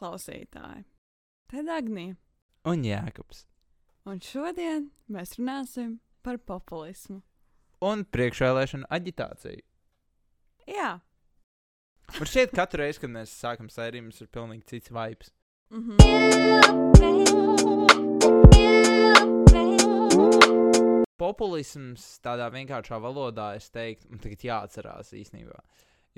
klausītāji! Te Dāngnija. Un Jēkabs. Un šodien mēs runāsim par populismu. Un priekšvēlēšanu aģitāciju. Jā, Man šķiet, ka katru reizi, kad mēs sākam sēriju, mums ir pilnīgi cits vibes. mm Populisms tādā vienkāršā valodā, es teiktu, man tagad jāatcerās īstenībā.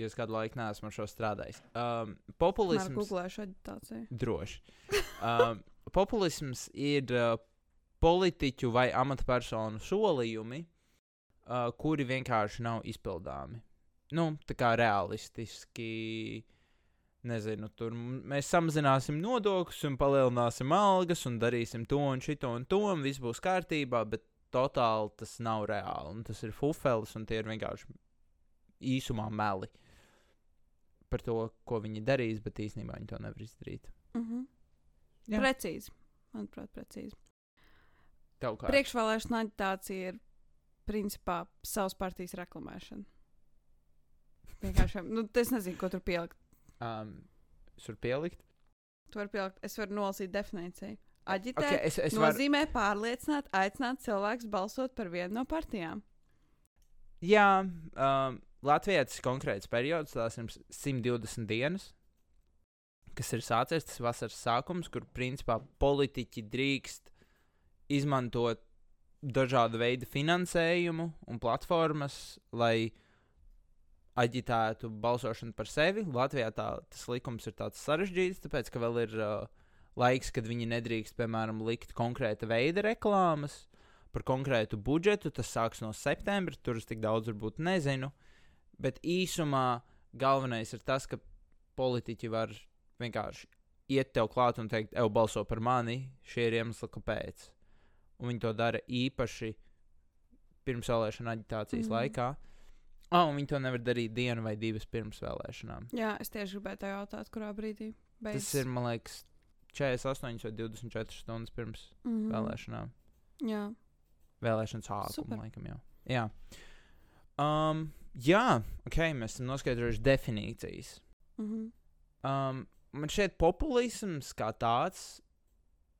Jo es kādu laiku neesmu ar šo strādājis. Um, populisms. googlēšu aģitāciju. Droši. Um, populisms ir uh, politiķu vai amatpersonu solījumi, uh, kuri vienkārši nav izpildāmi. Nu, tā kā realistiski. Nezinu, tur mēs samazināsim nodokļus, un palielināsim algas, un darīsim to un šito un to, un viss būs kārtībā, bet totāli tas nav reāli. Un tas ir fufelis, un tie ir vienkārši īsumā meli par to, ko viņi darīs, bet īstenībā viņi to nevar izdarīt. Mm -hmm. Jā. Precīzi. Manuprāt, precīzi. Priekšvēlēšana aģitācija ir principā savas partijas reklamēšana. Vienkārši, nu, es nezinu, ko tur pielikt. um, es varu pielikt. Tu vari pielikt, es varu nolasīt definīciju. Aģitēt Okay, es, es nozīmē pārliecināt, aicināt cilvēkus balsot par vienu no partijām. jā, um, Ir konkrēts periods, tās ir 120 dienas, kas ir sācies tas vasaras sākums, kur principā politiķi drīkst izmantot dažādu veidu finansējumu un platformas, lai aģitētu balsošanu par sevi. Latvijā tā, tas likums ir tāds sarežģīts, tāpēc ka vēl ir uh, laiks, kad viņi nedrīkst, piemēram, likt konkrēta veida reklāmas par konkrētu budžetu. Tas sāks no septembra, tur es tik daudz varbūt nezinu. Bet īsumā galvenais ir tas, ka politiķi var vienkārši iet tev klāt un teikt, ej, balso par mani, šie ir iemesli, kāpēc. Un viņi to dara īpaši pirms vēlēšana aģitācijas mm. laikā. Oh, un viņi to nevar darīt dienu vai divas pirms vēlēšanām. Jā, es tieši gribēju te jautāt, kurā brīdī beidzas. Tas ir, man liekas, 48 vai 24 stundas pirms mm mm. vēlēšanām. Jā, Vēlēšanas sākuma, laikam, jau. Jā. Um, jā, ok, mēs esam noskaidrojuši definīcijas. mm -hmm. Um, man šķiet, populisms kā tāds,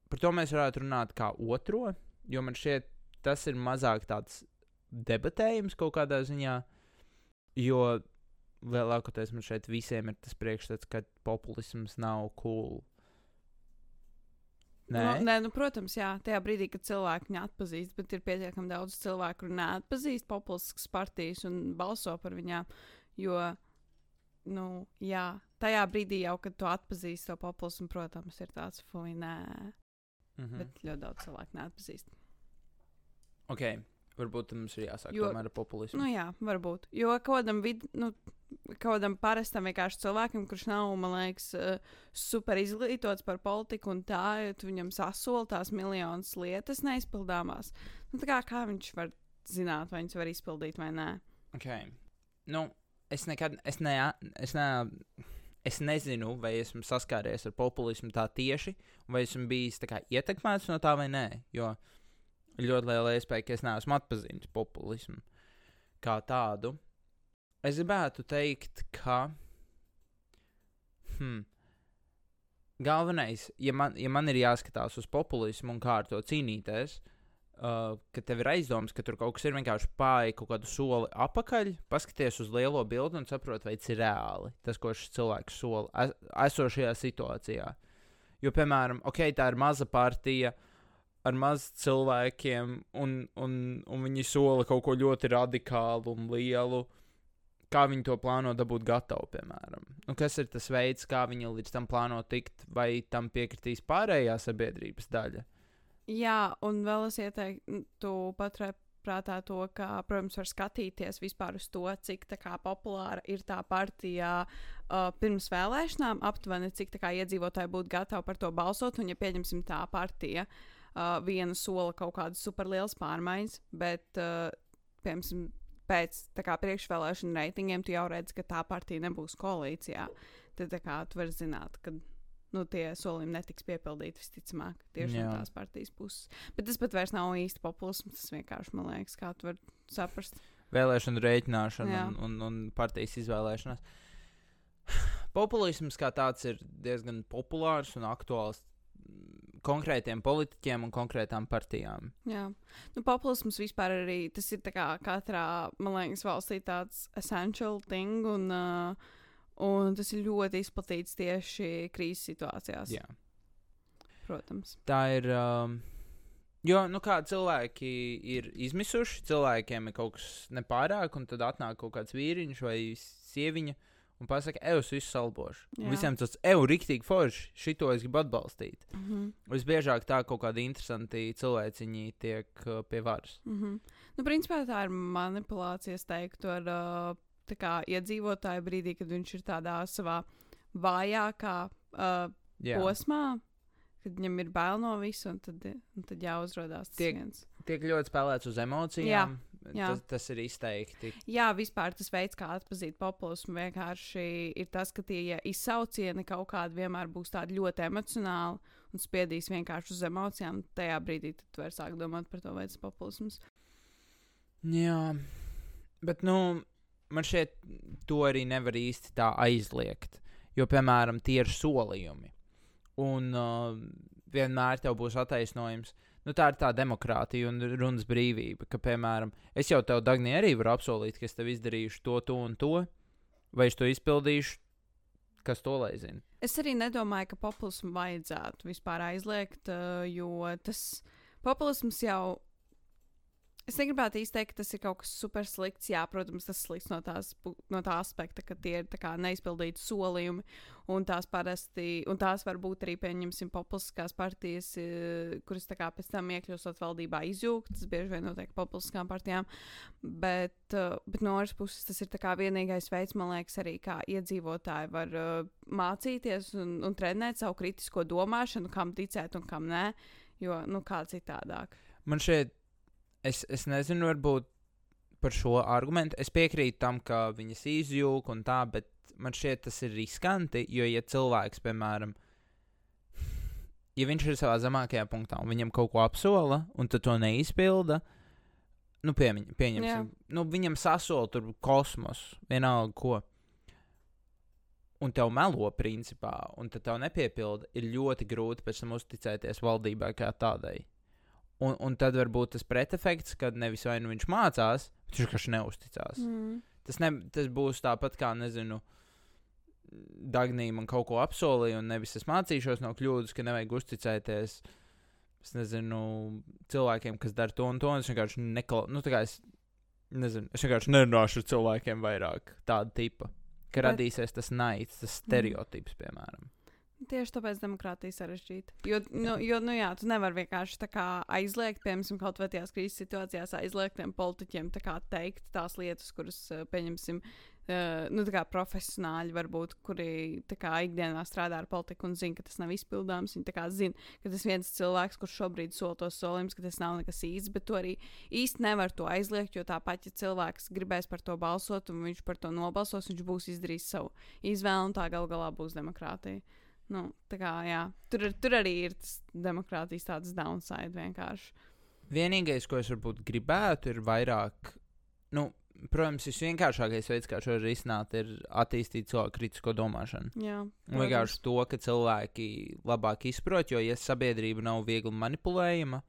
par to mēs varētu runāt kā otro, jo man šķiet, tas ir mazāk tāds debatējums kaut kādā ziņā, jo lielākoties man šeit visiem ir tas priekšstats, ka populisms nav cool. Nē, Nu, nē, nu, protams, jā, tajā brīdī, kad cilvēki viņu atpazīst, bet ir pietiekami daudz cilvēku, kuriem neatpazīst populistiskas partijas un balso par viņām. Jo, nu, jā, tajā brīdī jau, kad tu atpazīsti to populismu, protams, ir tāds fuck, nē, mm -hmm. bet ļoti daudz cilvēku neatpazīst. ok, varbūt mums ir jāsāk Jo- tomēr ar populismu. Nu, jā, varbūt. Jo kādam, vid, nu, kādam parastam vienkārši cilvēkam, kurš nav, man liekas, eh, super izglītots par politiku un tā, tu viņam sasola tās miljonas lietas neizpildāmās, nu, tā kā, kā viņš var zināt, vai viņš var izpildīt vai nē? Okay. Nu, es nekad, es, ne, es, ne, es nezinu, vai esmu saskāries ar populismu tā tieši, vai esmu bijis tā kā ietekmēts no tā vai nē. Jo ir ļoti liela iespēja, ka es neesmu atpazīstams populismu kā tādu. Es gribētu teikt, ka. Hmm, galvenais, ja man, ja man ir jāskatās uz populismu un kā ar to cīnīties, uh, ka tev ir aizdoms, ka tur kaut kas ir vienkārši pāri kaut kādu soli apakaļ, paskaties uz lielo bildi un saproti, vai tas ir reāli. Tas, ko šis cilvēks sola es, esošajā situācijā. Jo, piemēram, ok, tā ir maza partija ar maz cilvēkiem, un, un, un viņi sola kaut ko ļoti radikālu un lielu. Kā viņi to plāno dabūt gatavu, piemēram? Nu, kas ir tas veids, kā viņi līdz tam plāno tikt, vai tam piekritīs pārējā sabiedrības daļa? Jā, un vēl es ieteiktu, tu paturēt prātā to, ka, protams, var skatīties vispār uz to, cik kā, populāra ir tā partija uh, pirms vēlēšanām, aptuveni cik kā, iedzīvotāji būtu gatavi par to balsot. Un, ja pieņemsim tā partija, uh, viena sola kaut kādas superlielas pārmaiņas, bet, uh, piemēram, pēc kā, priekšvēlēšana reitingiem tu jau redzi, ka tā partija nebūs koalīcijā. Tad tā kā, tu vari zināt, ka nu, tie solījumi netiks piepildīti visticamāk tieši Jā. no tās partijas puses. Bet tas pat vairs nav īsti populisms. Tas vienkārši man liekas, kā tu vari saprast. Vēlēšanu rēķināšana Jā. un, un, un partijas izvēlēšanās. populisms kā tāds ir diezgan populārs un aktuāls konkrētiem politiķiem un konkrētām partijām. Jā, nu, populisms vispār arī tas ir kā katrā, man liekas, valstī tāds essential thing, un, uh, un tas ir ļoti izplatīts tieši krīzes situācijās. Jā. Protams. Tā ir. Um, jo, nu, kā cilvēki ir izmisuši, cilvēkiem ir kaut kas nepārāk, un tad atnāk kaut kāds vīriņš vai sieviņa un pasakā, ej, es visu salbošu. Visiem tas, ej, rīktīgi forši, šito es gribu atbalstīt. Mm -hmm. Visbiežāk tā kaut kādi interesanti cilvēciņi tiek uh, pie varas. Mm -hmm. nu, principā tā ir manipulācija, es teiktu, ar uh, kā iedzīvotāju brīdī, kad viņš ir tādā savā vājākā uh, Jā. posmā, kad viņam ir bail no visu, un tad, un tad jāuzrādās tas Tiek- viens. Tiek ļoti spēlēts uz emocijām. Jā, jā. Tas, tas ir izteikti. Jā, vispār tas veids, kā atpazīt populismu, vienkārši ir tas, ka tie izsaucieni kaut kādi vienmēr būs tādi ļoti emocionāli un spiedīs vienkārši uz emocijām. Tajā brīdī tu vari sākt domāt par to, vai tas ir populisms. Jā, bet nu, man šķiet, to arī nevar īsti tā aizliegt. Jo, piemēram, tie ir solījumi. Un uh, vienmēr tev būs attaisnojums. Nu, tā ir tā demokrātija un runas brīvība. Ka, piemēram, es jau tev, Dagni, arī varu apsolīt, ka es tev izdarīšu to, to un to, vai es to izpildīšu. Kas to lai zina? Es arī nedomāju, ka populismu vajadzētu vispār aizliegt, uh, jo tas populisms jau. Es negribētu izteikt, ka tas ir kaut kas super slikts. Jā, protams, tas slikts no, tās, no tā aspekta, ka tie ir neizpildīti solījumi, un tās parasti, un tās var būt arī, pieņemsim, populistiskās partijas, eh, kuras kā pēc tam iekļūstot valdībā izjūgtas, bieži vien notiek populistiskām partijām. Bet, uh, bet no otras puses, tas ir vienīgais veids, man liekas, arī kā iedzīvotāji var uh, mācīties un, un trenēt savu kritisko domāšanu, kam ticēt un kam nē. Jo, nu, kā citādāk. Man šeit, es, es nezinu, varbūt par šo argumentu. Es piekrītu tam, ka viņas izjūg un tā, bet man šķiet, tas ir riskanti. Jo, ja cilvēks, piemēram, ja viņš ir savā zemākajā punktā un viņam kaut ko apsola, un tad to neizpilda, nu, piemiņ, pieņemsim, nu, viņam sasola tur kosmos, vienalga ko. Un tev melo, principā, un tad tev nepiepilda, ir ļoti grūti pēc tam uzticēties valdībai kā tādai. Un, un tad var būt tas pretefekts, kad nevis vai nu viņš mācās, bet viņš vienkārši neusticās. Mm. Tas, ne, tas būs tāpat kā, nezinu, Dagnija man kaut ko apsolīja, un nevis es mācīšos no kļūdas, ka nevajag uzticēties. Es nezinu, cilvēkiem, kas dara to un to, un es vienkārši nekal... Nu, es, nezinu, es vienkārši nerunāšu ar cilvēkiem vairāk tāda tipa. Ka Bet- radīsies tas naids, tas stereotips, piemēram. Tieši tāpēc demokrātija sarežģīta. Jo, nu, jo, nu jā, tu nevari vienkārši kā aizliegt, piemēram, kaut vai tajās krīzes situācijās, aizliegt tiem politiķiem kā teikt tās lietas, kuras, eh, pieņemsim, uh, nu, kā profesionāļi varbūt, kuri kā ikdienā strādā ar politiku un zina, ka tas nav izpildāms. Viņi kā zina, ka tas viens cilvēks, kurš šobrīd sola tos solījumus, ka tas nav nekas īsts, bet tu arī īsti nevar to aizliegt, jo tāpat, ja cilvēks gribēs par to balsot un viņš par to nobalsos, viņš būs izdarījis savu izvēli un tā gal galā būs demokrātija. Nu, tā kā, jā, tur, tur arī ir tas demokrātijas tāds downside vienkārši. Vienīgais, ko es varbūt gribētu, ir vairāk, nu, protams, visvienkāršākais veids, kā šo risināt, ir attīstīt cilvēku kritisko domāšanu. Jā, vienkārši to, ka cilvēki labāk izprot, jo, ja sabiedrība nav viegli manipulējama,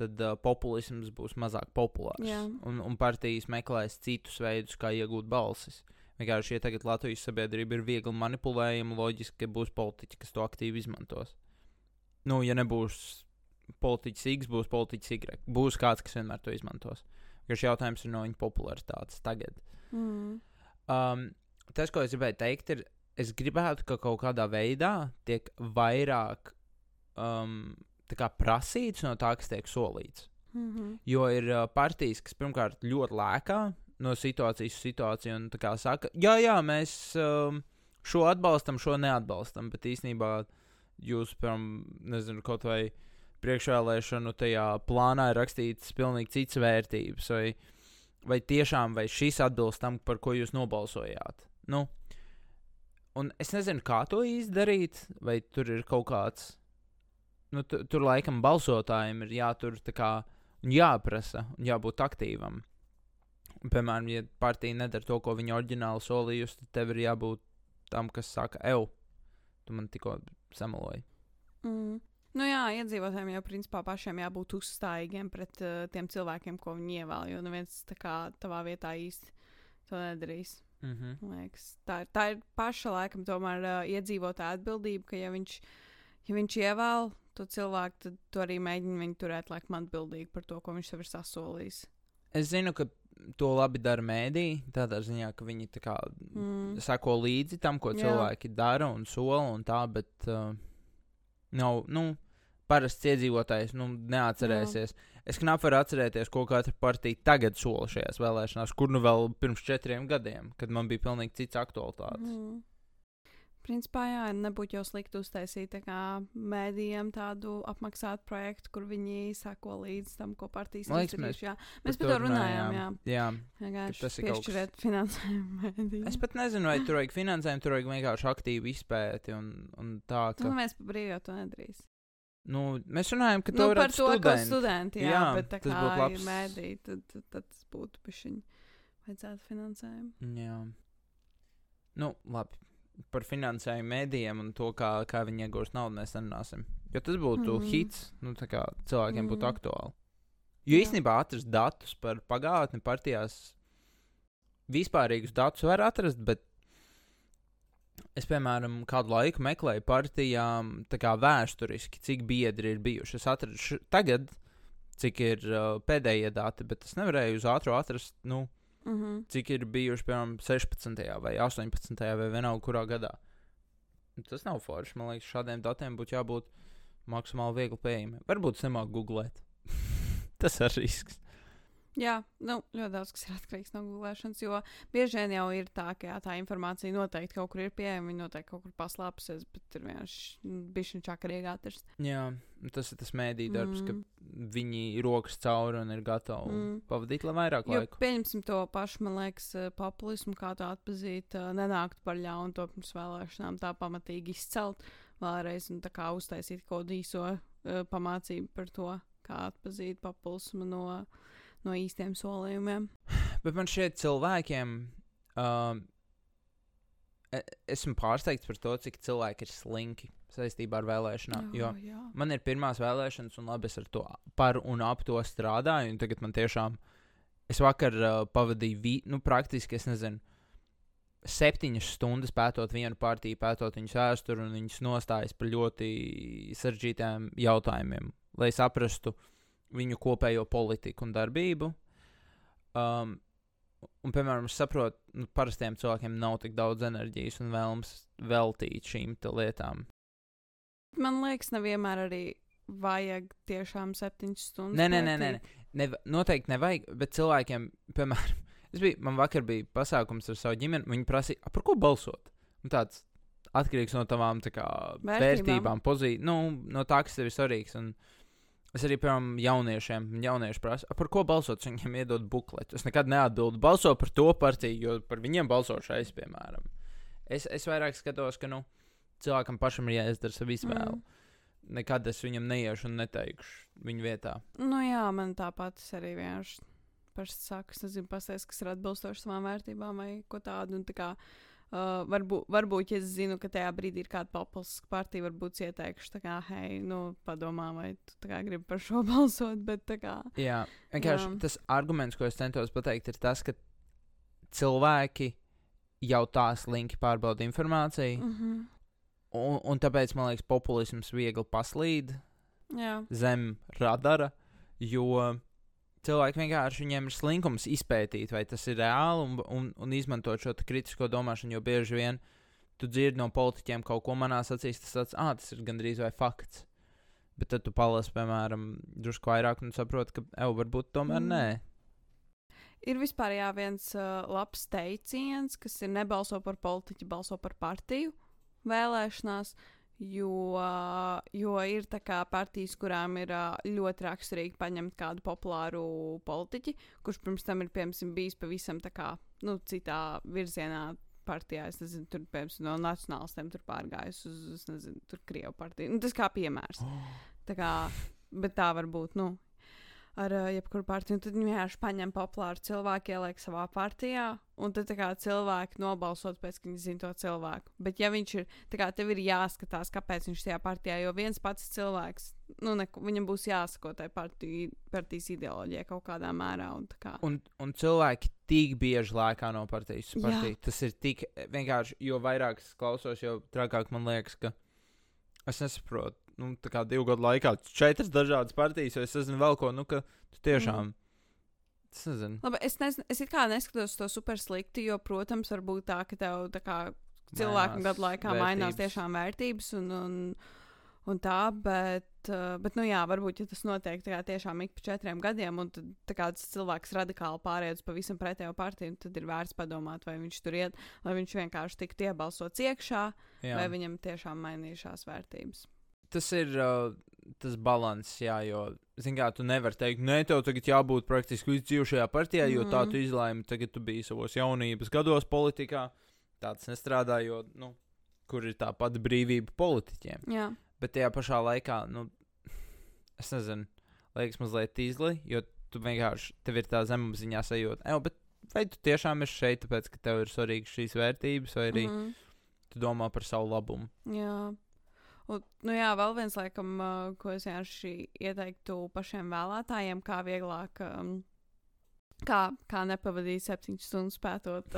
tad uh, populisms būs mazāk populārs. Jā. Un, un partijas meklēs citus veidus, kā iegūt balsis. Vienkārši, ja tagad Latvijas sabiedrība ir viegli manipulējama, loģiski, ka būs politiķi, kas to aktīvi izmantos. Nu, ja nebūs politiķis X, būs politiķis Y. Būs kāds, kas vienmēr to izmantos. Vienkārši jautājums ir no viņa popularitātes tagad. Mm. Um, tas, ko es gribēju teikt, ir, es gribētu, ka kaut kādā veidā tiek vairāk um, tā kā prasīts no tā, kas tiek solīts. Mm -hmm. Jo ir uh, partijas, kas pirmkārt ļoti lēkā no situācijas uz situāciju un tā kā saka, jā, jā, mēs um, šo atbalstam, šo neatbalstam, bet īstenībā jūs, piemēram, nezinu, kaut vai priekšvēlēšanu tajā plānā ir rakstīts pilnīgi cits vērtības, vai, vai tiešām vai šis atbilst tam, par ko jūs nobalsojāt. Nu, un es nezinu, kā to izdarīt, vai tur ir kaut kāds. Nu, tu, tur laikam balsotājiem ir jātur tā kā jāprasa, un jābūt aktīvam. Piemēram, ja partija nedara to, ko viņa oriģināli solījusi, tad tev ir jābūt tam, kas saka, eju, tu man tikko samaloji. Mm. Nu jā, iedzīvotājiem jau principā pašiem jābūt uzstājīgiem pret uh, tiem cilvēkiem, ko viņi ievēl. Jo neviens tā kā tavā vietā īsti to nedarīs. Mm -hmm. Liekas. Tā, ir- tā ir paša laikam tomēr uh, iedzīvotāja atbildība, ka ja viņš, ja viņš ievēl to cilvēku, tad tu arī mēģini viņu turēt laikam atbildīgi par to, ko viņš tev ir sasolījis. Es zinu, ka to labi dara mēdī, tādā ziņā, ka viņi kā Mm. sako līdzi tam, ko Jā. cilvēki dara un sola un tā, bet uh, nav, nu, parasts iedzīvotājs nu, neatcerēsies. Es knapi varu atcerēties, ko katra partija tagad sola šajās vēlēšanās, kur nu vēl pirms četriem gadiem, kad man bija pilnīgi cits aktualitātes. Mm. Principā, jā, nebūtu jau slikti uztaisīt tā kā mēdījiem tādu apmaksātu projektu, kur viņi sako līdzi tam, ko partijas izdarījuši. Jā, mēs par to runājām. Jā, jā. vienkārši tas ir kaut piešķirēt finansējumu mēdījiem. Es pat nezinu, vai tur vajag finansējumu, tur vajag vienkārši aktīvu izpēti un, un tā, Nu, ka. mēs par brīvu jau to nedarīsim. Nu, mēs runājam, ka Nu, par to, ko studenti. studenti, jā, Jā, bet tā kā būtu ir labs- mēdī, tad, tad, tad tas būtu pišķiņ vajadzētu finansējumu. Jā. Nu, labi. Par finansējumu mēdījiem un to, kā, kā viņi iegūst naudu, mēs nerunāsim. Jo tas būtu mm. Mhm. hits, nu, tā kā cilvēkiem mm. būtu Mhm. aktuāli. Jo Jā. īstenībā atrast datus par pagātni partijās, vispārīgus datus var atrast, bet es, piemēram, kādu laiku meklēju partijām, kā vēsturiski, cik biedri ir bijuši. Es atradu tagad, cik ir uh, pēdējie dati, bet es nevarēju uz ātru atrast, nu, Mm -hmm. cik ir bijuši, piemēram, 16. vai 18. vai vienalga kurā gadā. Tas nav forši. Man liekas, šādiem datiem būtu jābūt maksimāli viegli pieejamiem. Varbūt es nemāku googlēt. Tas ir risks. Jā, nu, ļoti daudz kas ir atkarīgs no gulēšanas, jo bieži vien jau ir tā, ka jā, tā informācija noteikti kaut kur ir pieejama, viņa noteikti kaut kur paslēpusies, bet tur vienkārši bija šī čakarīgi atrast. Jā, tas ir tas mēdī darbs, mm. Ka viņi rokas cauri un ir gatavi mm. Pavadīt lai vairāk Jo laika. pieņemsim to pašu, man liekas, eh, populismu, kā to atpazīt, eh, nenākt par ļaunu to pirms vēlēšanām, tā pamatīgi izcelt vēlreiz un tā kā uztaisīt kaut īso uh, pamācību par to, kā atpazīt populismu no, no īstiem solījumiem. Bet man šeit cilvēkiem. Um, e- esmu pārsteigts par to, cik cilvēki ir slinki saistībā ar vēlēšanām. Jo Oh, jā. man ir pirmās vēlēšanas, un labi, es ar to par un ap to strādāju. Tagad man tiešām, es vakar uh, pavadīju, vi, nu, praktiski, es nezinu, septiņas stundas pētot vienu partiju, pētot viņas vēsturi un viņas nostājas par ļoti sarežģītiem jautājumiem, lai saprastu viņu kopējo politiku un darbību. Um, un, piemēram, es saprotu, nu, parastiem cilvēkiem nav tik daudz enerģijas un vēlmes veltīt šīm lietām. Man liekas, nevienmēr arī vajag tiešām septiņas stundas. Nē, nē, nē, nē, nē. Neva, noteikti nevajag, bet cilvēkiem, piemēram, es biju, man vakar bija pasākums ar savu ģimeni, viņi prasīja, "A, par ko balsot. Un tāds atkarīgs no tavām tā kā, Vērtībām. vērtībām, pozīcijām, nu, no tā, kas tev ir svarīgs. Un es arī, piemēram, jauniešiem, jaunieši prasa, "A, par ko balsot, viņiem iedod bukletu. Es nekad neatbildu, balso par to partiju, jo par viņiem balsošu es, piemēram. Es, es vairāk skatos, ka, nu, cilvēkam pašam ir jāizdara savu izvēli. Mm. Nekad es viņam neiešu un neteikšu viņa vietā. Nu jā, man tāpat arī vienkārši pašs saku, es nezinu, pasēs, kas ir atbilstoši savām vērtībām vai ko tādu. Un tā kā, uh, varbūt, varbūt, ja es zinu, ka tajā brīdī ir kāda populistiska partija, varbūt ieteikšu, tā kā, hei, nu, padomā, vai tu kā gribi par šo balsot, bet kā. Jā, vienkārši Jā. tas arguments, ko es centos pateikt, ir tas, ka cilvēki jau tā slinki pārbauda informāciju, Mm -hmm. un, un tāpēc man liekas, populisms viegli paslīd Jā, zem radara, jo cilvēki vienkārši viņiem ir slinkums izpētīt, vai tas ir reāli un, un, un izmantot šo kritisko domāšanu, jo bieži vien tu dzirdi no politiķiem kaut ko manās acīs, tas tāds, ah, tas ir gandrīz vai fakts. Bet tad tu palasi, piemēram, drusku vairāk un saproti, ka, evo, varbūt tomēr Mm. nē. ir vispār jā, viens uh, labs teiciens, kas ir nebalso par politiķu, balso par partiju vēlēšanās. Jo, jo ir partijas, kurām ir ļoti raksturīgi paņemt kādu populāru politiķi, kurš pirms tam ir piemēram, bijis pavisam kā, nu, citā virzienā. Partijā, es nezinu, tur piemēram, no nacionālistiem tur pārgājis uz, es nezinu, tur Krievu partiju. Nu, tas kā piemērs. Tā kā, bet tā var būt, nu. Ar uh, jebkuru partiju. Tad viņi vienkārši paņem populāru cilvēku, ieliek savā partijā, un tad kā cilvēki nobalsot pēc, ka viņi zina to cilvēku. Bet, ja viņš ir, kā tev ir jāskatās, kāpēc viņš tajā partijā, jo viens pats cilvēks, nu, neko, viņam būs jāsako tai partiju, partijas ideoloģijai kaut kādā mērā. Un, kā. Un, un cilvēki tik bieži lēkā no partijas partiju. Tas ir tik vienkārši, jo vairāk es klausos, jo trakāk man liekas, ka es nesaprotu. Nu, tā kā divu gadu laikā četras dažādas partijas, vai es nezinu vēl ko, nu, ka tu tiešām. Mhm. Es nezinu. Labi, es, nezinu, es kā neskatos to super slikti, jo, protams, var būt tā, ka tev tā kā cilvēku Mainās gadu laikā mainās vērtības. tiešām vērtības un, un, un tā, bet, uh, bet, nu jā, varbūt, ja tas notiek kā tiešām ik pa četriem gadiem, un tad tā kā tas cilvēks radikāli pārējais pavisam pretējo partiju, tad ir vērts padomāt, vai viņš tur iet, lai viņš vienkārši tiktu iebalsots iekšā, Jā. vai viņam tiešām mainījušās vērtības. Tas ir uh, tas līdzsvars, jā, jo, zināmā mērā, tu nevari teikt, nē, tev tagad jābūt praktiski līdz dzīvošajā partijā, jo tā Mhm. tu izlēmi, tagad tu biji savos jaunības gados politikā. Tā tas nestrādā, jo, nu, kur ir tā pati brīvība politiķiem. Jā, Bet tajā pašā laikā, nu, es nezinu, liekas mazliet tīzli, jo tu vienkārši, tev ir tā zemapziņā sajūta, ej, bet vai tu tiešām esi šeit, tāpēc, ka tev ir svarīgas šīs vērtības, vai arī mm tu domā par savu labumu? Jā. Un, nu jā, vēl viens, laikam, uh, ko es vienkārši ieteiktu pašiem vēlētājiem, kā vieglāk, um, kā, kā nepavadīt septiņas stundas pētot,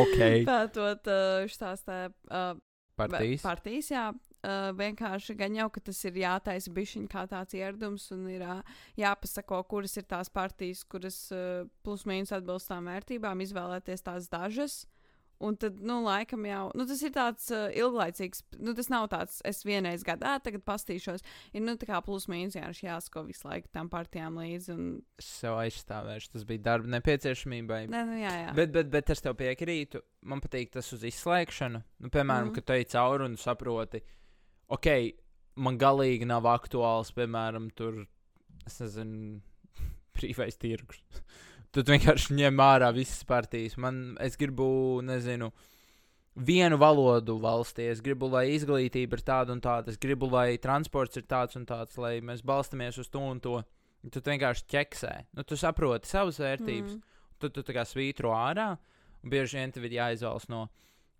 Ok. pētot uh, šīs tā uh, Partijas. partijas jā. Uh, vienkārši gan jau, ka tas ir jātaisa bišķiņa kā tāds ieradums un ir uh, jāpasako, kuras ir tās partijas, kuras uh, plus mīnus atbilst tām vērtībām, izvēlēties tās dažas. Un tad, nu, laikam jau, nu, tas ir tāds uh, ilglaicīgs, nu, tas nav tāds, es vienreiz gadā, tagad pastīšos. Ir, nu, tā kā plus mīnus vienkārši jāsako visu laiku tam partijām līdzi. Un, Es sev aizstāvēšu, tas bija darba nepieciešamībai. nē, nu, jā, jā. Bet, bet, bet es tev piekrītu. Man patīk tas uz izslēgšanu. Nu, piemēram, mm. Mhm. kad tu ej cauri un saproti, ok, man galīgi nav aktuāls, piemēram, tur, es nezinu, brīvais tirgus. Tad vienkārši ņem ārā visas partijas. Man, es gribu, nezinu, vienu valodu valstī. Es gribu, lai izglītība ir tāda un tāda. Es gribu, lai transports ir tāds un tāds, lai mēs balstamies uz to un to. Tu vienkārši ķeksē. Nu, tu saproti savas vērtības. Mm tu, tu tā kā svītro ārā, un bieži vien tev ir jāizvēlas no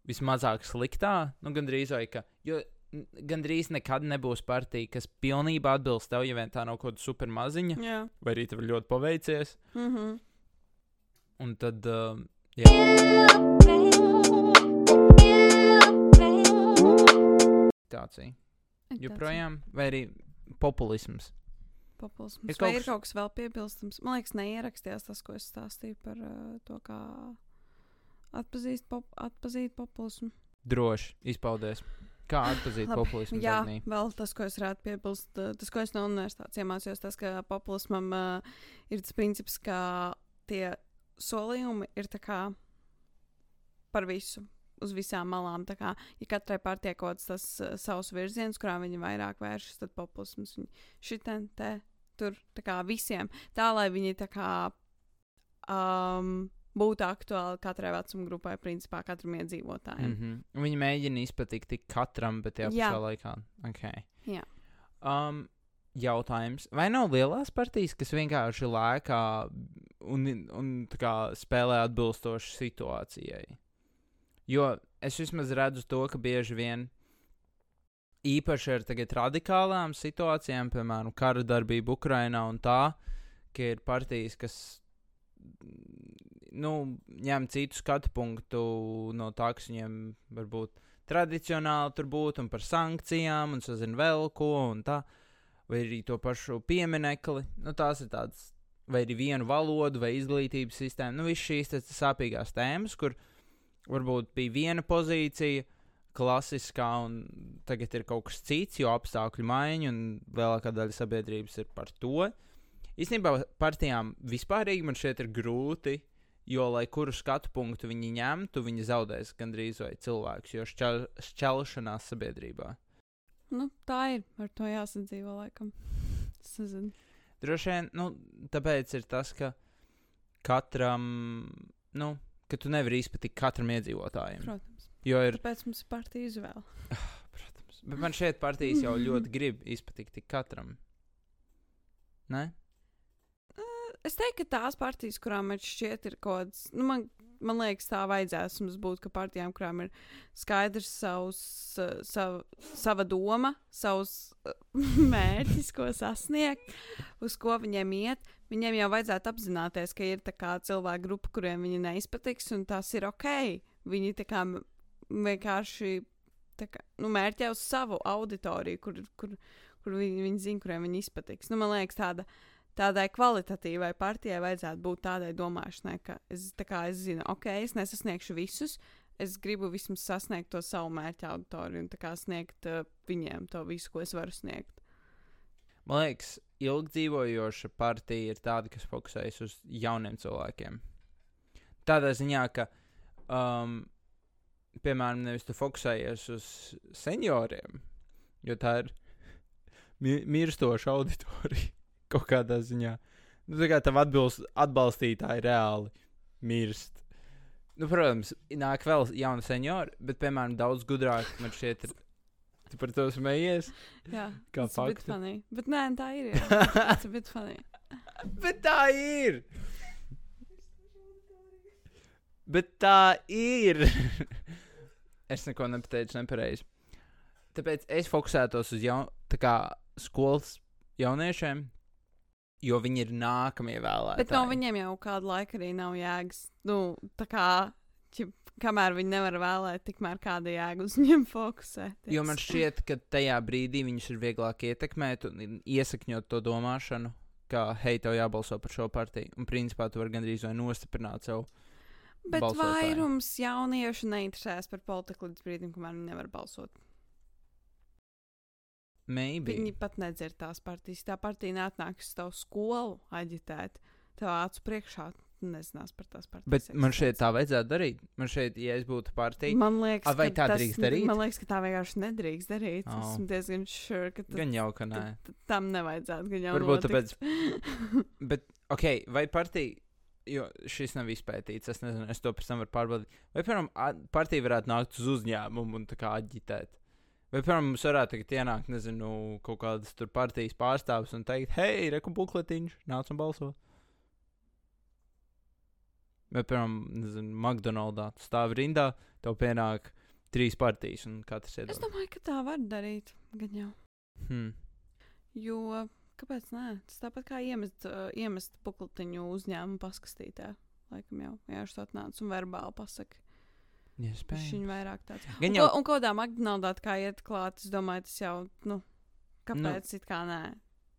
vismazāk sliktā, nu, gandrīz vai ka. Jo gandrīz nekad nebūs partija, kas pilnībā atbilst tev, ja vien tā nav kaut kāda super maziņa, jā. vai arī tev ļoti paveicies. Mm -hmm. Un tad, uh, jā, tācija. Joprojām, vai arī populisms. Populisms. Ir Ir kaut vai ir kaut kas vēl piebilstams? Man liekas, neierakstījās tas, ko es stāstīju par uh, to, kā atpazīst, pop atpazīt populismu. Droši izpaudies. Kā atpazīt Labi, populismu? Jā, Dagnī? vēl tas, ko es varētu piebilst, uh, tas, ko es no universitātes iemācījos, tas, ka populismam uh, ir tas princips, ka tie solījumi ir par visu. Uz visām malām. Tā kā, ja katrai partijai kaut kāds tas uh, savs virziens, kurā viņi vairāk vēršas, tad populisms viņi šitien, te, tur, tā kā visiem. Tā, lai viņi tā kā um, būtu aktuāli katrai vecuma grupai, principā katram iedzīvotājam. Mm -hmm. Viņi mēģina izpatikt tik katram, bet tajā Jā. pašā laikā. Okay. Jā. Um, jautājums. Vai nav lielās partijas, kas vienkārši lēkā un, un kā spēlē atbilstoši situācijai? Jo es vismaz redzu to, ka bieži vien īpaši ar tagad radikālām situācijām, piemēram, kara darbība Ukrainā un tā, ka ir partijas, kas nu, ņem citu skatu punktu no tā, kas viņiem varbūt tradicionāli tur būtu, un par sankcijām, un sazina vēl ko, un tā, vai arī to pašu pieminekli. Nu, tās ir tādas, vai arī vienu valodu, vai izglītības sistēmu. Nu, visas šīs tas sāpīgās tēmas, kur varbūt bija viena pozīcija, klasiskā, un tagad ir kaut kas cits, jo apstākļu maiņa, un lielākā daļa sabiedrības ir par to. Īstenībā partijām vispārīgi man šeit ir grūti, jo, lai kuru skatu punktu viņi ņemtu, viņi zaudēs gandrīz vai cilvēks, jo šķel, šķelšanās sabiedrībā. Nu, tā ir. Ar to jāsadzīvo, laikam. Es nezinu. Droši vien, nu, tāpēc ir tas, ka katram, nu, ka tu nevari izpatikt katram iedzīvotājam. Protams. Jo ir, Tāpēc mums ir partija izvēle. protams, bet man šeit partijas jau ļoti grib izpatikt tik katram. Ne? Es teiktu, ka tās partijas, kurām man šķiet, ir kaut kāds, nu, man, man liekas, tā vajadzēs mums būt, ka partijām, kurām ir skaidrs savs, uh, sav, sava doma, savs uh, mērķis, ko sasniegt, uz ko viņiem iet, viņiem jau vajadzētu apzināties, ka ir cilvēku grupa, kuriem viņi neizpatiks, un tas ir ok. Viņi kā vienkārši kā, nu, mērķē uz savu auditoriju, kur, kur, kur viņi, viņi zina, kuriem viņi izpatiks. Nu, man liekas, tāda, tādai kvalitatīvai partijai vajadzētu būt tādai domāšanai, ka es, kā es zinu, ok, es nesasniegšu visus. Es gribu vismaz sasniegt to savu mērķa auditoriju un sniegt uh, viņiem to visu, ko es varu sniegt. Man liekas, ilgdzīvojoša partija ir tāda, kas fokusējas uz jauniem cilvēkiem. Tādā ziņā, ka, um, piemēram, nevis tu fokusējies uz senioriem, jo tā ir mi mirstoša auditorija kaut kādā ziņā. Nu, tā kā tev atbilst, atbalstītāji reāli mirst. Nu, protams, nāk vēl jauni seniori, bet, piemēram, daudz gudrāk man šķiet, ir. Tu par to smējies? Jā, Kā faktu. funny. Bet nē, tā ir. Tas ir bit funny. Bet tā ir! Bet tā ir! es neko nepateicu nepareizi. Tāpēc es fokusētos uz jaun, tā kā skolas jauniešiem, jo viņi ir nākamie vēlētāji. Bet no viņiem jau kādu laiku arī nav jēgas. Nu, tā kā, ķip, kamēr viņi nevar vēlēt, tikmēr kāda jēga uz viņiem fokusēties. Jo man šķiet, ka tajā brīdī viņus ir vieglāk ietekmēt un iesakņot to domāšanu, ka, hei, tev jābalso par šo partiju. Un principā tu vari gandrīz vai nostiprināt sev. Bet balsotāji. vairums jauniešu neinteresējas par politiku līdz brīdim, kamēr viņi nevar balsot. Maybe. Viņi pat nedzird tās partijas. Tā partija neatnāks uz tavu skolu aģitēt. Tev acu priekšā nezinās par tās partijas. Bet man šeit tā vajadzētu darīt. Man šeit, ja es būtu partija, Man liekas, A, vai tā tas- drīkst darīt? Man liekas, ka tā vienkārši nedrīkst darīt. Oh. Esmu diezgan sure, ka tas, gan jau, ka nē. tam nevajadzētu. Gan jau Varbūt notikt. Bet, ok, vai partija, jo šis nav izpētīts, es nezinu, es to pēc tam varu pārbaudīt. Vai, piemēram, partija varētu nākt uz uzņēmumu un tā kā aģitēt? Vai, piemēram, mums varētu tagad ienākt, nezinu, kaut kādas tur partijas pārstāvis un teikt, hei, reku bukletiņš, nāc un balso. Vai, piemēram, nezinu, McDonaldā tu stāvi rindā, tev pienāk trīs partijas un katrs es iedod. domāju, ka tā var darīt. Gan jau. Hmm. Jo kāpēc nē? Tas tāpat kā iemest, uh, iemest bukletiņu uzņēmumu paskastītē. Laikam jau vienkārši tā atnāca un verbāli pasaka. Iespējams. Viņa vairāk tāds. Gan Un, jau, ko, un kādā McDonald's kā iet klāt, es domāju, tas jau, nu, kāpēc nu, it kā nē.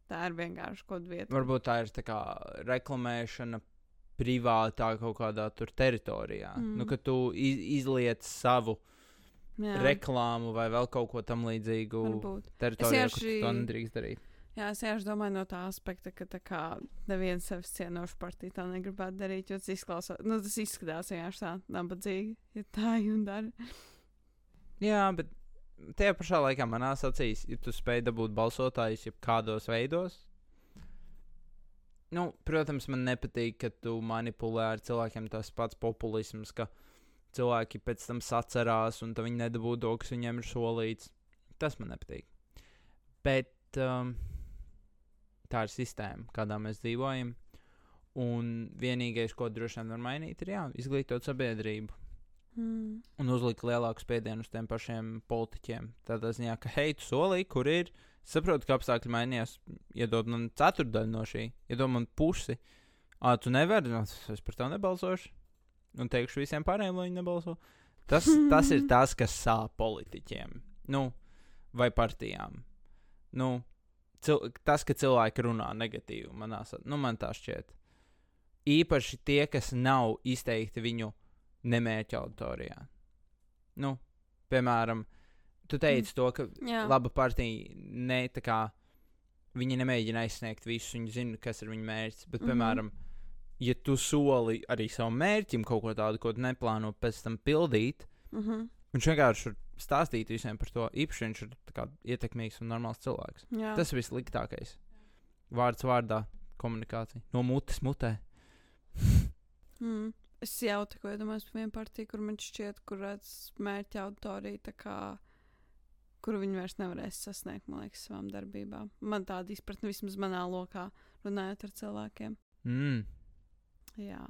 Tā ir vienkārši kaut kāda vieta. varbūt tā ir tā kā reklamēšana privātā kaut kādā tur teritorijā. Mm. Nu, ka tu iz, izliec savu Jā, reklāmu vai vēl kaut ko tam līdzīgu varbūt. teritorijā, kur tu to nedrīkst darīt. Jā, es vienkārši domāju no tā aspekta, ka tā kā neviens sevis cienošu partiju tā negribētu darīt, jo tas izklausās, nu, tas izskatās vienkārši tā nabadzīgi, ja tā un dara. Jā, bet tajā pašā laikā manā acīs, ja tu spēj dabūt balsotājus jau kādos veidos. Nu, protams, man nepatīk, ka tu manipulē ar cilvēkiem tas pats populisms, ka cilvēki pēc tam sacerās un viņi nedabū to, kas viņiem ir solīts. Tas man nepatīk. Bet um, tā ir sistēma, kādā mēs dzīvojam. Un vienīgais, ko droši vien var mainīt, ir jā, izglītot sabiedrību Mm. un uzlikt lielāku spiedienu uz tiem pašiem politiķiem. Tādā ziņā, ka, hei, tu solīji, kur ir. Saprotu, ka apstākļi mainījās. Iedod man ceturdaļu no šī, iedod man pusi. Ā, tu nevari, nu, es par to nebalsošu. Un teikšu visiem pārējiem, lai viņi nebalso. Tas, tas ir tas, kas sāp politiķiem. Nu, vai partijām. Nu, cil tas, ka cilvēki runā negatīvi, manā sa- nu, man tā šķiet. Īpaši tie, kas nav izteikti viņu nemērķa auditorijā. Nu, piemēram, tu teici to, ka Jā, laba partija ne tā kā viņi nemēģina aizsniegt visu, viņi zina, kas ir viņu mērķis. Bet, Mhm. piemēram, ja tu soli arī savam mērķim kaut ko tādu, ko neplāno pēc tam pildīt, mm -hmm. viņš vienkārši stāstīt visiem par to. Īpaši viņš ir tā kā ietekmīgs un normāls cilvēks. Jā. Tas ir vissliktākais. Vārds vārdā, komunikācija. No mutes mutē. Mm. Es jau tā kā iedomājos par vienu partiju, kur man šķiet, kur redz mērķa auditoriju, tā kā, kuru viņi vairs nevarēs sasniegt, man liekas, savām darbībām. Man tāda izpratne vismaz manā lokā, runājot ar cilvēkiem. Mm. Jā.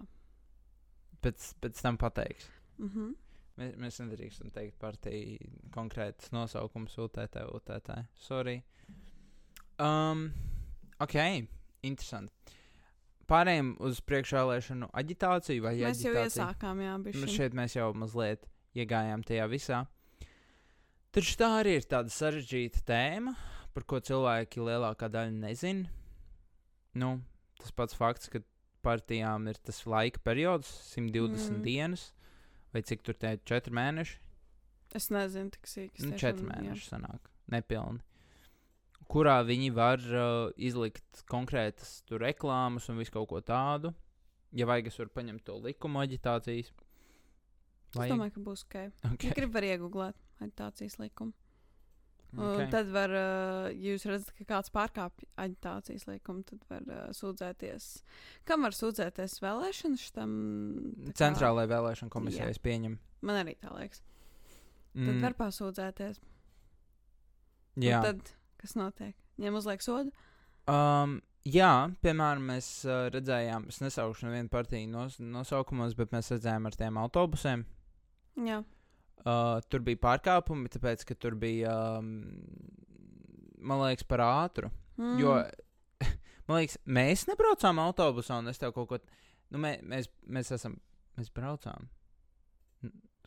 Pēc, pēc tam pateiks. Mm -hmm. Mēs, mēs nedrīkstam teikt partiju konkrētas nosaukums UTT, UTT. Sorry. Um, ok, interesanti. Pārējiem uz priekšvēlēšanu aģitāciju vai Mēs jau aģitāciju? iesākām, jā, Nu, bišķiņ. šeit mēs jau mazliet iegājām tajā visā. Taču tā arī ir tāda sarežģīta tēma, par ko cilvēki lielākā daļa nezina. Nu, tas pats fakts, ka partijām ir tas laika periods, 120 Mm. mm. dienas, vai cik tur tie ir 4 mēneši. Es nezinu, tik sīk. es Nu, tiešām- četri jā. mēneši sanāk, nepilni. Kurā viņi var uh, izlikt konkrētas tur reklāmas un visu kaut ko tādu. Ja vajag, es varu paņemt to likumu aģitācijas. Es domāju, ka būs ok. Ja okay. gribi, var iegūt aģitācijas likumu. Okay. Tad var, uh, ja jūs redzat, ka kāds pārkāpj aģitācijas likumu, tad var uh, sūdzēties. Kam var sūdzēties vēlēšanas kā- Centrālajai vēlēšana komisijai es pieņemu. Man arī tā liekas. Tad Mm, var pasūdzēties. Un jā. Tad, kas notiek? Viņiem uzliek sodu? Um, jā, piemēram, mēs uh, redzējām, es nesaukšu nevienu partiju nos, nosaukumos, bet mēs redzējām ar tiem autobusiem. Jā. Uh, tur bija pārkāpumi, tāpēc, ka tur bija, um, man liekas, par ātru. Mm. Jo, man liekas, mēs nebraucām autobusā, un es tev kaut ko. Nu, mē, mēs, mēs esam, mēs braucām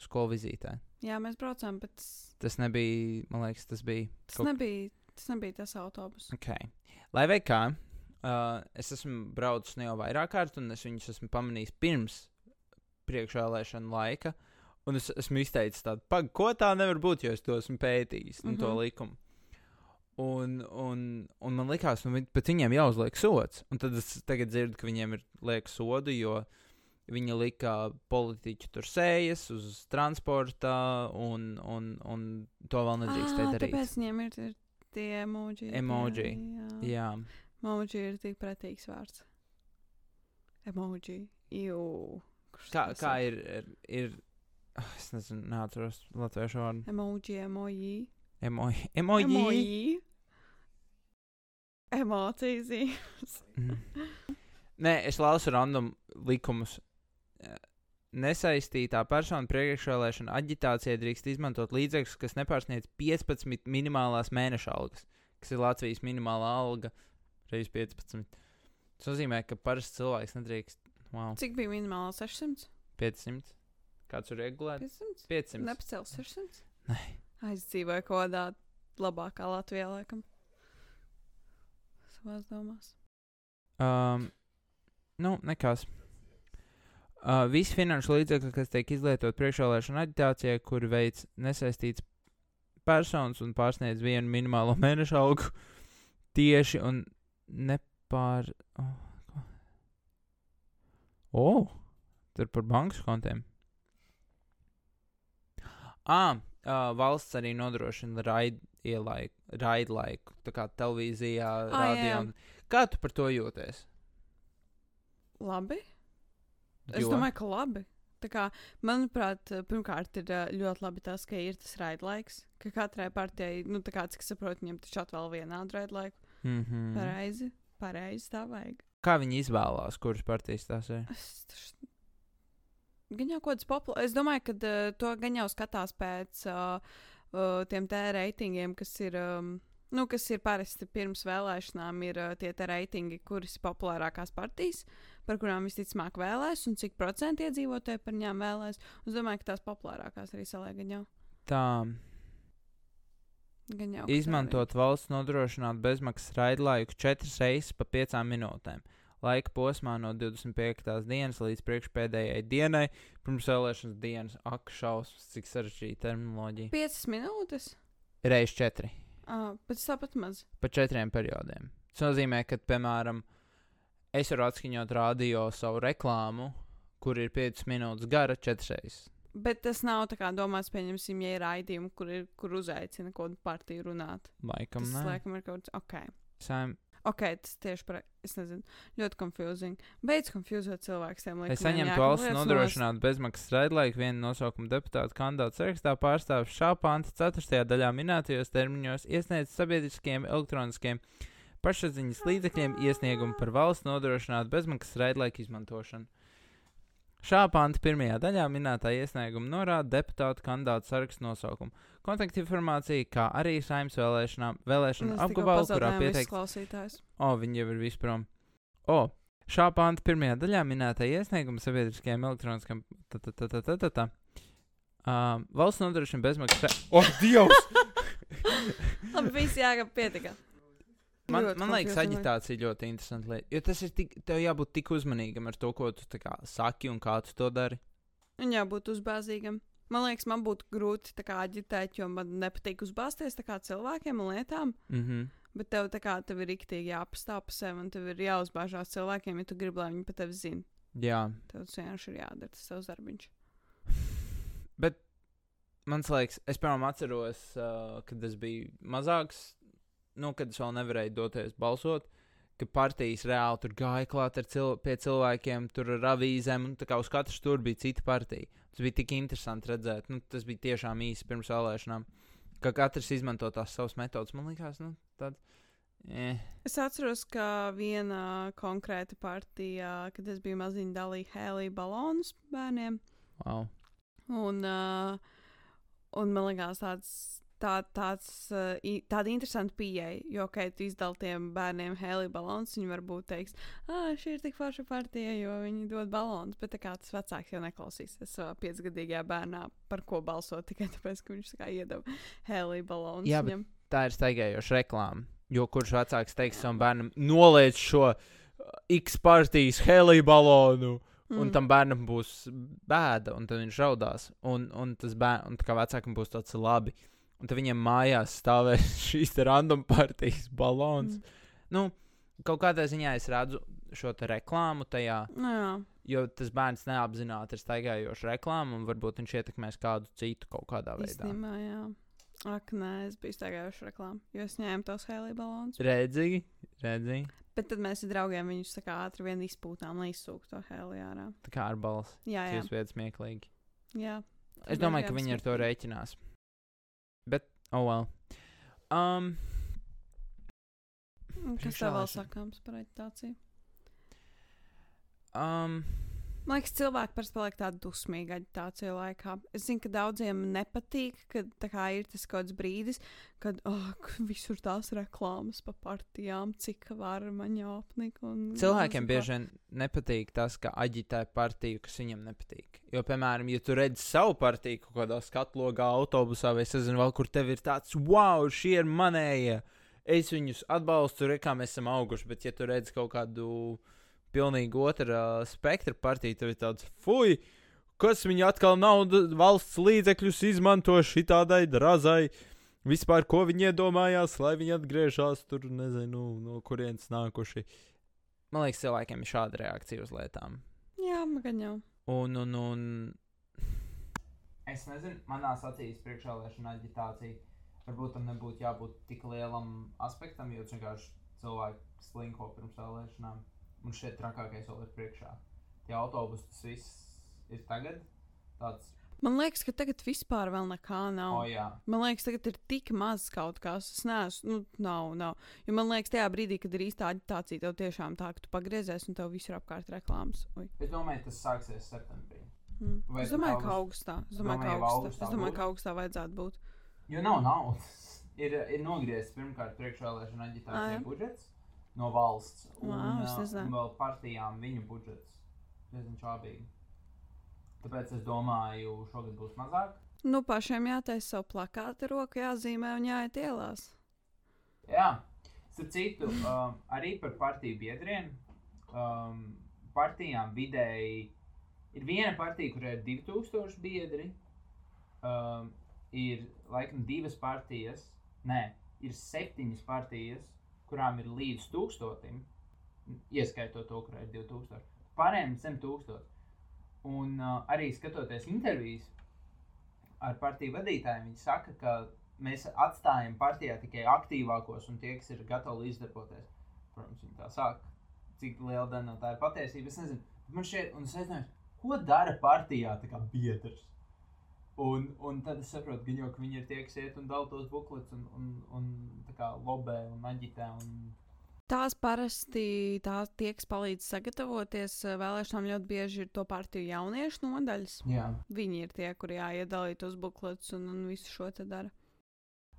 skolu vizītē. Jā, mēs braucām, bet tas nebija, man liekas, tas bija. tas Kaut- nebija, tas nebija tas autobus. Okay. Lai vai kā, uh, es esmu braucis ne jau vairāk kārt, un es viņus esmu pamanījis pirms priekšvēlēšana laika. Un es esmu izteicis tādu, pag, ko tā nevar būt, jo es to esmu pētījis, mm -hmm. to Mhm. likumu. Un, un, un man liekas, nu, vi- pēc viņiem jāuzliek sots. Un tad es tagad dzirdu, ka viņiem ir liek sodu, jo viņi lika politiķu tur sējas uz transporta, un, un, un to vēl nedrīkstēja darīt. Tāpēc viņiem ir tie- tie emoji. Emoji, Tie, jā. Jā. Emoji ir tik pretīgs vārds. Emoji. Jū. Kā, kā ir, ir, ir es nezinu, neatceros latviešu vārdu. Emoji, emoji. Emoji. Emoji. Emoji. Emocijas. zīmes. Mhm. Nē, es lasu random likumus. Eh, Nesaistītā persona priekšvēlēšana aģitācijai drīkst izmantot līdzekļus, kas nepārsniedz 15 minimālās mēneša algas, kas ir Latvijas minimālā alga reizes 15. Tas nozīmē, ka parasts cilvēks nedrīkst. Wow, Cik bija minimālā 600? 500. Kāds ir regulēts? 500? 500. Nepacēl 600? Nē. Aizdzīvoja kaut kādā labākā Latvijā, laikam. Savās domās. Um, nu, nekas. Uh, visi finanšu līdzekļi, kas tiek izlietot priekšvēlēšana aģitācijai, kuri veids nesaistīts personas un pārsniedz vienu minimālo mēneša algu, tieši un nepār. Oh, oh tur par bankas kontiem. Ah, uh, valsts arī nodrošina raidlaiku, raidlaiku, tā kā televīzijā, Ah, un- Kā tu par to jūties? Labi. Es Jo? domāju, ka labi. Tā kā, manuprāt, pirmkārt, ir ļoti labi tas, ka ir tas raidlaiks. Ka katrai partijai, nu, tā kā cik es saprotu, viņam taču atvēl vienādu raidlaiku. Mm -hmm. Pareizi. Pareizi tā vajag. Kā viņi izvēlās, kuras partijas tās ir? Es taš- Gan jau kaut kāds populārs. Es domāju, ka uh, to gan jau skatās pēc uh, uh, tiem te reitingiem, kas ir. Um, Nu, kas ir parasti pirms vēlēšanām, ir uh, tie reitingi, kuras ir populārākās partijas, par kurām visticamāk vēlēs, un cik procenti iedzīvotāji par viņām vēlēs. Es domāju, ka tās populārākās arī saliek gan jau. Tā Gan jau tā izmantot valsts nodrošināt bezmaksas raidlaiku četras reizes pa piecām minūtēm. Laika posmā no 25. dienas līdz priekšpēdējai dienai, pirms vēlēšanas dienas, ak, šausmas, cik sarežģīta terminoloģija. ir. Piecas minūtes? Reiz četri. Uh, pēc tāpat maz. Pa četriem periodiem. Tas nozīmē, ka, piemēram, es varu atskaņot radio savu reklāmu, kur ir 5 minūtes gara, 4 reizes. Bet tas nav tā kā domāts, pieņemsim, ja ir raidījumi, kur, ir, kur uzaicina kaut kādu partiju runāt. Laikam, Tas, nē. laikam, ir kaut kas. Ok, Saim, ok, tas tieši par. Es nezinu, ļoti confusing. Beidz confusēt cilvēkiem. Lai saņemtu valsts nodrošināt bezmaksas raidlaiku, viena nosaukuma deputāta kandidāta sarakstā pārstāvis šā panta 4. daļā minētajos termiņos iesniedz sabiedriskiem elektroniskiem pašsaziņas līdzekļiem iesniegumu par valsts nodrošinātu bezmaksas raidlaika izmantošanu. Šā panta pirmajā daļā minētā iesnieguma norāda deputātu kandidātu sarakstu nosaukumu. Kontaktinformācija, kā arī saimnes vēlēšanām, vēlēšanu apgabalu, kurā pieteikts. klausītājs. O, viņi jau ir visprom. O, šā panta pirmajā daļā minētā iesnieguma sabiedriskajam elektroniskam. valsts nodrošina bezmaksas. O, Dievs! Labi, viss jāgab pietika. Man, Ļoti man liekas, aģitācija ir ļoti interesanta lieta. Jo tas ir tik, tev jābūt tik uzmanīgam ar to, ko tu kā, saki un kā tu to dari. Un jābūt uzbāzīgam. Man liekas, man būtu grūti kā aģitēt, jo man nepatīk uzbāzties kā cilvēkiem un lietām. Mm -hmm. Bet tev kā tev ir rīktīgi jāpastāv pa sevi un tev ir jāuzbāžās cilvēkiem, ja tu gribi, lai viņi par tevi zina. Jā, Tev tas vienkārši ir jādara, tas savs darbiņš. bet man liekas, es piemēram atceros, uh, kad es biju mazāks, nu, kad es vēl nevarēju doties balsot. Ka partijas reāli tur gāja klāt cil pie cilvēkiem, tur ar avīzēm, un tā kā uz katru tur bija cita partija. Tas bija tik interesanti redzēt, nu, tas bija tiešām īsi pirms vēlēšanām, ka katrs izmanto tās savas metodas. Man liekas, nu, tāda. Eh. Es atceros, ka viena konkrēta partija, kad es biju maziņa, dalīja hēlī balonus bērniem. Wow. Un, uh, un man liekas, tāds, tā, tāds, uh, i- tāda interesanta pieeja. Jo, kad tu izdali tiem bērniem hēlī balonus, viņi varbūt teiks, ah, šī ir tik forša partija, jo viņi dod balonus. Bet kā tas vecāks jau neklausīsies savā piecgadīgajā bērnā, par ko balsot tikai tāpēc, ka viņš kā iedeva hēlī balonus. Jā, tā ir staigājoša reklāma. Jo kurš vecāks teiks savam bērnam, noliec šo uh, X partijas helī balonu, mm. un tam bērnam būs bēda, un viņš raudās. Un, un tas tā kā vecākam būs tāds labi. Un tad viņiem mājās stāvēs šīs random partijas balons. Mm. Nu, kaut kādā ziņā es redzu šo reklāmu tajā, Nu, jā. jo tas bērns neapzināti ir staigājoša reklāma, un varbūt viņš ietekmēs kādu citu kaut kādā veidā. Īstenībā, jā. Ak, nē, es biju staigājuši reklāmu, jo es ņēmu tos hēlī balonus. Redzīgi, redzīgi. Bet tad mēs ar draugiem viņus tā kā ātri vien izpūtām, lai izsūktu to hēlī ārā. Tā kā ar balsi. Jā, jā. Tas vietas smieklīgi. jā. Es domāju, ka viņi ar to rēķinās. Bet, oh, well. Um, Kas tev vēl sakāms par aģitāciju? um, Man liekas, cilvēki parasti paliek tādi dusmīgi aģitāciju laikā. Es zinu, ka daudziem nepatīk, ka ir tas kaut kāds brīdis, kad oh, visur tās reklāmas pa partijām, cik var man jāapnika. un- cilvēkiem bieži vien nepatīk tas, ka aģitē partiju, kas viņam nepatīk. Jo, piemēram, ja tu redzi savu partiju kaut kādā skatlogā, autobusā vai es nezinu, vēl kur tev ir tāds, wow, šie ir manējie. Es viņus atbalstu, re, kā mēs esam auguši, bet ja tu redzi kaut kādu pilnīgi otru uh, spektra partiju, tad ir tāds, fuj, kas viņi atkal naudu valsts līdzekļus izmanto šitādai drazai. Vispār, ko viņi iedomājās, lai viņi atgriežas tur, nezinu, no kurienes nākuši. Man liekas, cilvēkiem ir šāda reakcija uz lietām. Jā, man gan jau. Un, un, un. Es nezinu, manās acīs priekšvēlēšana aģitācija. Varbūt tam nebūtu jābūt tik lielam aspektam, jo vienkārši cilvēki slinko pirms vēlēšanām. Un šeit trakākais vēl ir priekšā. Tie autobusi, tas viss ir tagad. Tāds, Man liekas, ka tagad vispār vēl nekā nav. oh, jā, Man liekas, tagad ir tik maz kaut kas. Es neesmu, nu, nav, nav. Jo man liekas, tajā brīdī, kad ir īsta aģitācija, tev tiešām tā, ka tu pagriezies un tev visur apkārt reklāmas. Ui. es domāju, tas sāksies septembrī. Mm. Vai Es domāju, august- ka augustā. Es domāju, Domāju, ka augustā, es domāju, ka augustā vajadzētu būt. Jo nav naudas. Ir, ir nogriezts pirmkārt priekšvēlēšana jā. budžets no valsts. Un, Vau, es nezināju. un vēl partijām viņu budžets. Diezgan čābīgi. Tāpēc es domāju, šogad būs mazāk. Nu, pašiem jātaisa savu plakātu, roku jāzīmē un jāiet ielās. Jā, starp citu, um, arī par partiju biedriem. Um, partijām vidēji ir viena partija, kur ir 2000 biedri. Um, ir laikam divas partijas, nē, ir septiņas partijas, kurām ir līdz tūkstotim, ieskaitot to, kurai ir 2000. Pārējiem ir 100 tūkstoši. Un uh, arī skatoties intervijas ar partiju vadītājiem, viņi saka, ka mēs atstājam partijā tikai aktīvākos un tie, kas ir gatavi līdzdarboties. Protams, viņi tā saka, cik liela daļa no tā ir patiesība. Es nezinu, man šeit, un es nezinu, ko dara partijā biedrs. Un, un tad es saprotu, ka, jau, ka viņi ir tie, kas iet un dala tos buklets un, un, un tā kā lobē un aģitē. Un, Tās parasti tās tie, kas palīdz sagatavoties eh, vēlēšanām, ļoti bieži ir to partiju jauniešu nodaļas. Jā. Viņi ir tie, kuri jāiedalīt uz bukletus un, un visu šo te dara.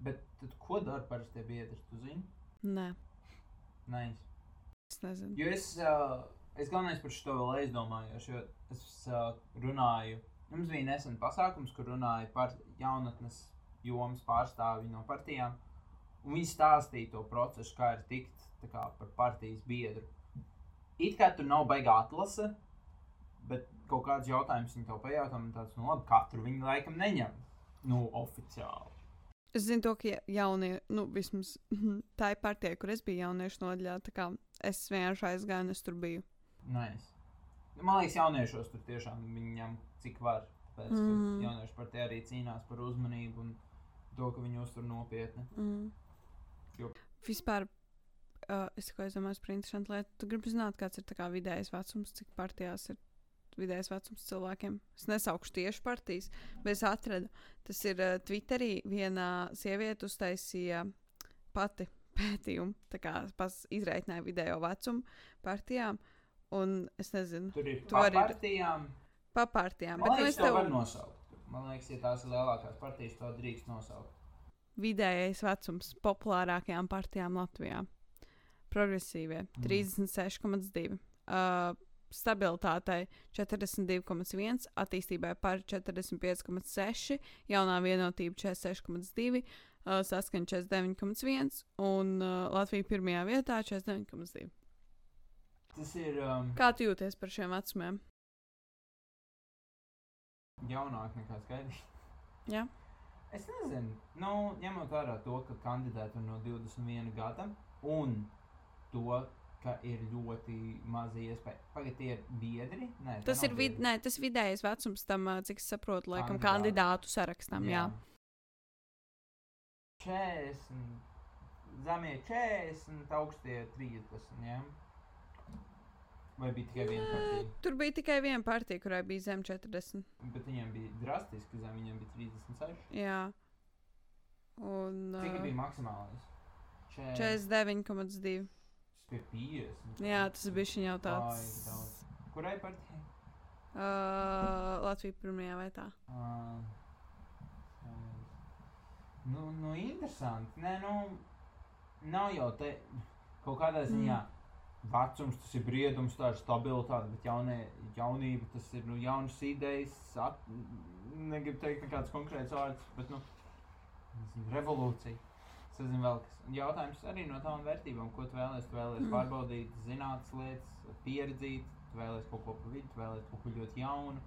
Bet tad, ko dara parasti biedri? Tu zini? Nē, Nice. es nezinu. Jo es, uh, es galvenais par šo vēl aizdomājos, jo es uh, runāju. Mums bija nesen pasākums, kur runāja par jaunatnes jomas pārstāvi no partijām. Un viņi stāstīja to procesu, kā ir tikt kā, par partijas biedru. It kā tur nav baigā atlase, bet kaut kāds jautājums tev pajautā, un tāds, nu labi, katru viņi laikam neņem. Nu, oficiāli. Es zinu, to, ka ja- jaunie, nu, vismaz tā ir partija, kur es biju jauniešu nodaļā. Es vienkārši aizgāju, un es tur biju. Nice. Man liekas, jauniešos tur tiešām viņam cik var. Pēc, mm. Jaunieši par te arī cīnās par uzmanību un to, ka viņi uztur nopietni. Mm. Jo- Vispār, uh, es tikai domāju, par interesantu lietu. Tu gribi zināt, kāds ir tā kā vidējais vecums, cik partijās ir vidējais vecums cilvēkiem. Es nesaukšu tieši partijas, bet es atradu. Tas ir uh, Twitterī viena sieviete uztaisīja pati pētījumu, tā kā pas izreikināja vidējo vecumu partijām. Un es nezinu, Tur ir arī- partijām. pa partijām. Man nu, liekas, es to tev var nosaukt. Man liekas, ja tās lielākās partijas, to drīkst nosaukt. vidējais vecums populārākajām partijām Latvijā. Progresīvie Mm. 36,2. Uh, stabilitātei 42,1, attīstībai par 45,6, jaunā vienotība 46,2, uh, saskaņa 49,1 un uh, Latvija pirmajā vietā 49,2. Tas ir um, Kā tu jūties par šiem vecumiem? jaunāk nekā skaidrs. Jā. Es nezinu, nu, ņemot vērā to, ka kandidāti ir no 21 gada un to, ka ir ļoti maza iespēja. Pagaidiet, tie ir biedri? Nē, Tas ir, vid, nē, tas vidējais vecums tam, cik es saprotu, laikam, Kandidātu. kandidātu sarakstam. Jā. 40, zemie 40, augstie 30. Jā. Vai bija tikai viena partija? Tur bija tikai viena partija, kurai bija zem 40. Bet viņiem bija drastiski zem, viņiem bija 36. Jā. Un Cik uh, bija maksimālais? 40. 49,2. Pie 50. Jā, tas bija viņa jau tāds. Baigi daudz. Kurai partijai? Uh, Latvija pirmajā vietā. Uh, nu, nu, interesanti. Nē, nu, nav jau te kaut kādā ziņā. Mm. Vecums tas ir briedums, tā ir stabilitāte, bet jaunie, jaunība tas ir nu, jaunas idejas. At, negribu teikt nekāds konkrēts vārds, bet nu, nezinu, revolūcija. Es nezinu, vēl kas. Un jautājums arī no tām vērtībām, ko tu vēlēsies. Tu vēlēsies Mm. pārbaudīt, zinātnīs lietas, pieredzīt, tu vēlēsies kaut ko pa vidu, tu vēlēsies kaut ko ļoti jaunu.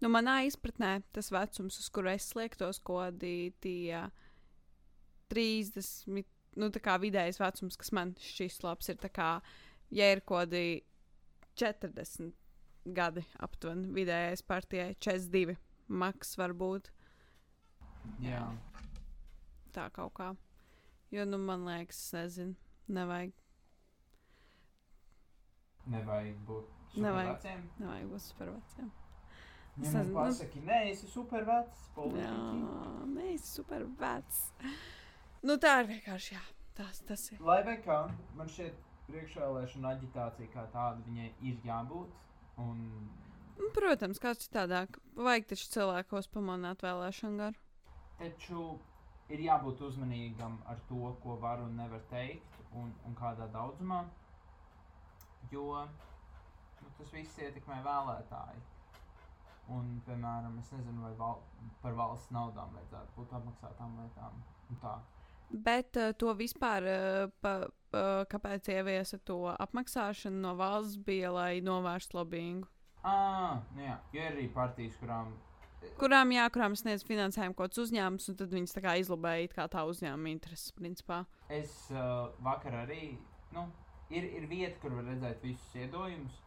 Nu, manā izpratnē tas vecums, uz kuru es sliektos, ko tie 30, nu, tā kā vidējais vecums, kas man šķiet labs, ir kā, ja ir kaut kādi 40 gadi aptuveni vidējais partijai, 42 maks varbūt Jā. tā kaut kā. Jo, nu, man liekas, es nezinu, nevajag, Nevajag būt Nevajag. veciem. nevajag būt super veciem. Es Ja man nezinu, nu- pasaki, nē, es esmu super vecs. Jā, politiķi." nē, es super vecs. Nu, tā ir vienkārši, jā, tas, tas ir. Lai vai kā, man šķiet, priekšvēlēšana aģitācija kā tāda viņai ir jābūt. Un Nu, Protams, kāds citādāk. Vajag taču cilvēkos pamanīt vēlēšanu garu. Taču ir jābūt uzmanīgam ar to, ko var un nevar teikt, un, un kādā daudzumā. Jo nu, tas viss ietekmē vēlētāju. Un, piemēram, es nezinu, vai val, par valsts naudām vajadzētu būt apmaksātām lietām. un Tā. Bet uh, to vispār, uh, pa, uh, kāpēc ieviesa to apmaksāšanu no valsts, bija, lai novērstu lobbyingu. Ah, nu jā, jo ir arī partijas, kurām Kurām, jā, kurām sniedz finansējumu kaut kāds uzņēmums, un tad viņas tā kā izlobēja kā tā uzņēmuma intereses, principā. es uh, vakar arī. Nu, ir, ir vieta, kur var redzēt visus ziedojumus.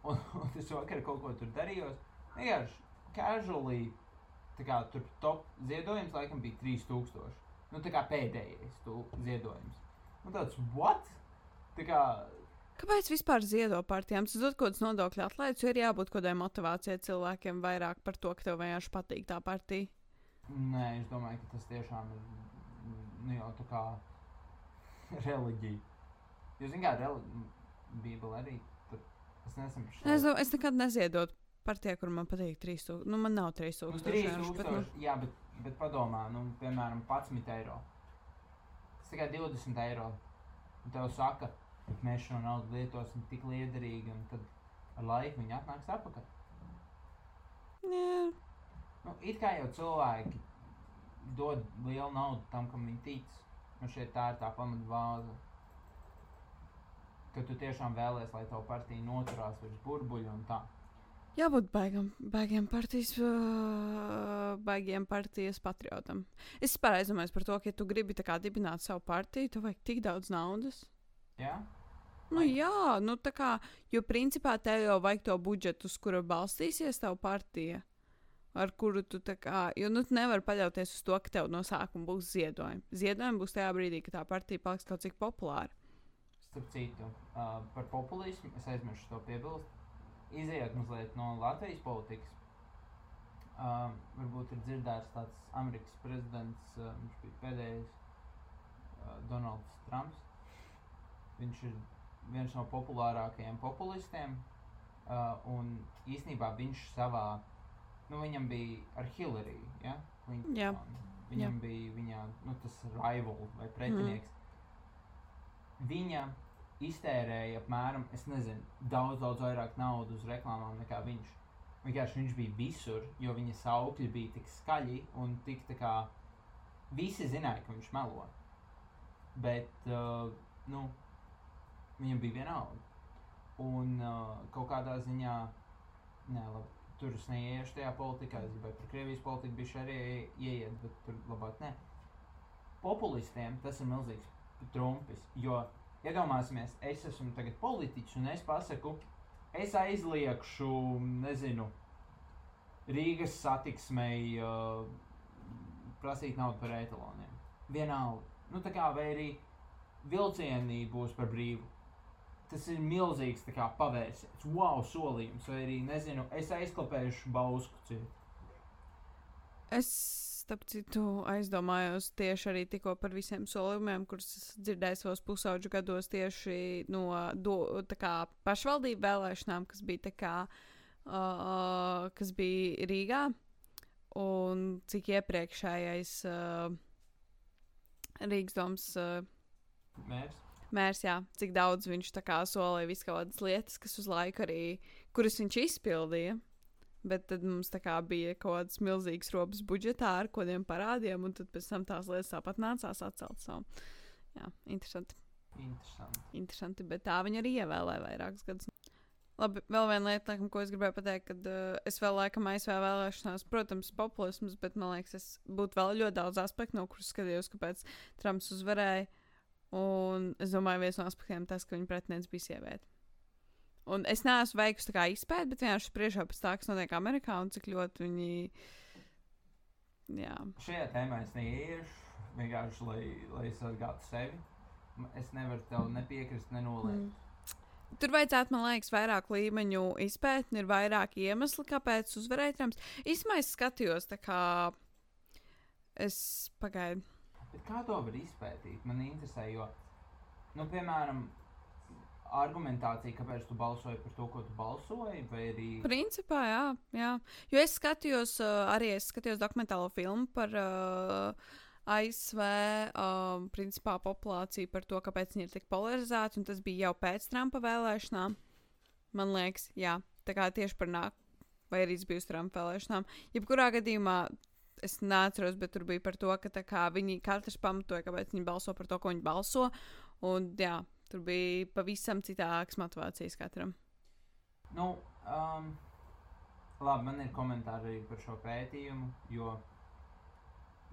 Un, un es vakar kaut ko tur darījos. Vienkārši casually. Tā kā tur top ziedojums laikam bija 3000. Nu, tā kā pēdējais tu ziedojums. Un tāds, what? Tā kā, Kāpēc vispār ziedo partijām? Tas dod kaut kādas nodokļu atlaides, jo ir jābūt kaut kādai motivācijai cilvēkiem vairāk par to, ka tev vienkārši patīk tā partija. nē, es domāju, ka tas tiešām ir nu, jau tā kā reliģija. Jūs zināt, kā reli... Bībele arī. Tur... Es nesmu par Es, es nekad neziedotu partijā, kur man patīk 3000. Nu, man nav 3000. Nu, vienkārši, 3000, bet, nu, jā, bet, bet padomā, nu, piemēram, 11 eiro. Tas tikai 20 eiro. Un tev saka, ka mēs šo naudu lietosim tik liederīgi, un tad ar laiku viņi atnāks atpakaļ. jā. Nu, it kā jau cilvēki dod lielu naudu tam, kam viņi tic. Nu, šeit tā ir tā pamatvāze. Ka tu tiešām vēlēsies, lai tava partija noturās virs burbuļa un tā. Jābūt baigam, baigiem partijas, uh, baigiem partijas patriotam. Es vispār aizdomājos par to, ka, ja tu gribi tā kā dibināt savu partiju, tev vajag tik daudz naudas. Jā? Nu, jā, nu tā kā, jo principā tev jau vajag to budžetu, uz kura balstīsies tava partija. Ar kuru tu tā kā, jo nu, tu nevari paļauties uz to, ka tev no sākuma būs ziedojumi. Ziedojumi būs tajā brīdī, kad tā partija paliks kaut cik populāra. Starp citu, uh, par populismu es aizmirsu to piebilst. Iziet mazliet no Latvijas politikas. Uh, varbūt ir dzirdēts tāds Amerikas prezidents, uh, viņš bija pēdējais, uh, Donalds Trumps. Viņš ir viens no populārākajiem populistiem. Uh, un īsnībā viņš savā, nu, viņam bija ar Hillary, ja? Clinton, Jā. Viņam Jā. bija viņa, nu, tas rival vai pretinieks. Mm. Viņa iztērēja apmēram, es nezinu, daudz, daudz vairāk naudas uz reklāmām nekā viņš. Vienkārši viņš bija visur, jo viņa saukļi bija tik skaļi un tik tā kā visi zināja, ka viņš melo. Bet, uh, nu, viņam bija vienalga. Un uh, kaut kādā ziņā, nē, labi, tur es neiešu tajā politikā, es gribēju par Krievijas politiku bišķi arī ieiet, bet tur labāk ne. Populistiem tas ir milzīgs trumpis, jo iedomāsimies, es esmu tagad politiķis un es pasaku, es aizliekšu, nezinu, Rīgas satiksmei uh, prasīt naudu par etaloniem. Vienalga. Nu, tā kā arī vilcieni būs par brīvu. Tas ir milzīgs kā pavērsiens, wow, solījums, vai arī, nezinu, es aizklapēšu bausku ciet. Es, starp citu, aizdomājos tieši arī tikko par visiem solījumiem, kurus esmu dzirdējis savos pusauģu gados tieši no do, kā, pašvaldību vēlēšanām, kas bija, kā, uh, kas bija Rīgā. Un cik iepriekšējais uh, Rīgas domas uh, Mērs? mērs, jā, cik daudz viņš solīja visas kaut kādas lietas, kas uz laiku arī, kuras viņš izpildīja. Bet tad mums bija kaut kāds milzīgs robs budžetā ar kodiem parādiem, un tad pēc tam tās lietas tāpat nācās atcelt savu. Jā, interesanti. Interesanti. interesanti, bet tā viņa arī ievēlēja vairākus gadus. Labi, vēl viena lieta, laikam, ko es gribēju pateikt, kad uh, es vēl laikam aizvēlu vēlēšanās, protams, populisms, bet man liekas, es būtu vēl ļoti daudz aspektu, no kuriem skatījos, kāpēc Trumps uzvarēja. Un es domāju, viens no aspektiem tas, ka viņa pretinieks bija sieviete. Un es neesmu veikusi tā kā izpēti, bet vienkārši spriežot pēc tā, kas notiek Amerikā un cik ļoti viņi. Jā, Šajā tēmā es neiešu, vienkārši lai, lai sargātu sevi. Es nevaru tev nepiekrist, nenoliegt. Mm. Tur vajadzētu, man liekas, vairāk līmeņu izpēti, un ir vairāk iemesli, kāpēc uzvarēja Trumps. Īsumā es skatījos, tā kā es pagaidu. Bet kā to var izpētīt? Man interesē, jo, nu, piemēram, argumentācija, kāpēc tu balsoji par to, ko tu balsoji, arī. Principā, jā, jā. Jo es skatījos, uh, arī es skatījos dokumentālo filmu par uh, ASV um, principā, populāciju, par to, kāpēc viņi ir tik polarizēti, un tas bija jau pēc Trumpa vēlēšanām. Man liekas, jā, tā kā tieši par nāk, vai arī tas bija uz Trumpa vēlēšanām. Jebkurā gadījumā es neatceros, bet tur bija par to, ka kā viņi katrs pamatoja, kāpēc viņi balso par to, ko viņi balso. Un jā, tur bija pavisam citādas motivācijas katram. Nu, um, labi, man ir komentāri arī par šo pētījumu, jo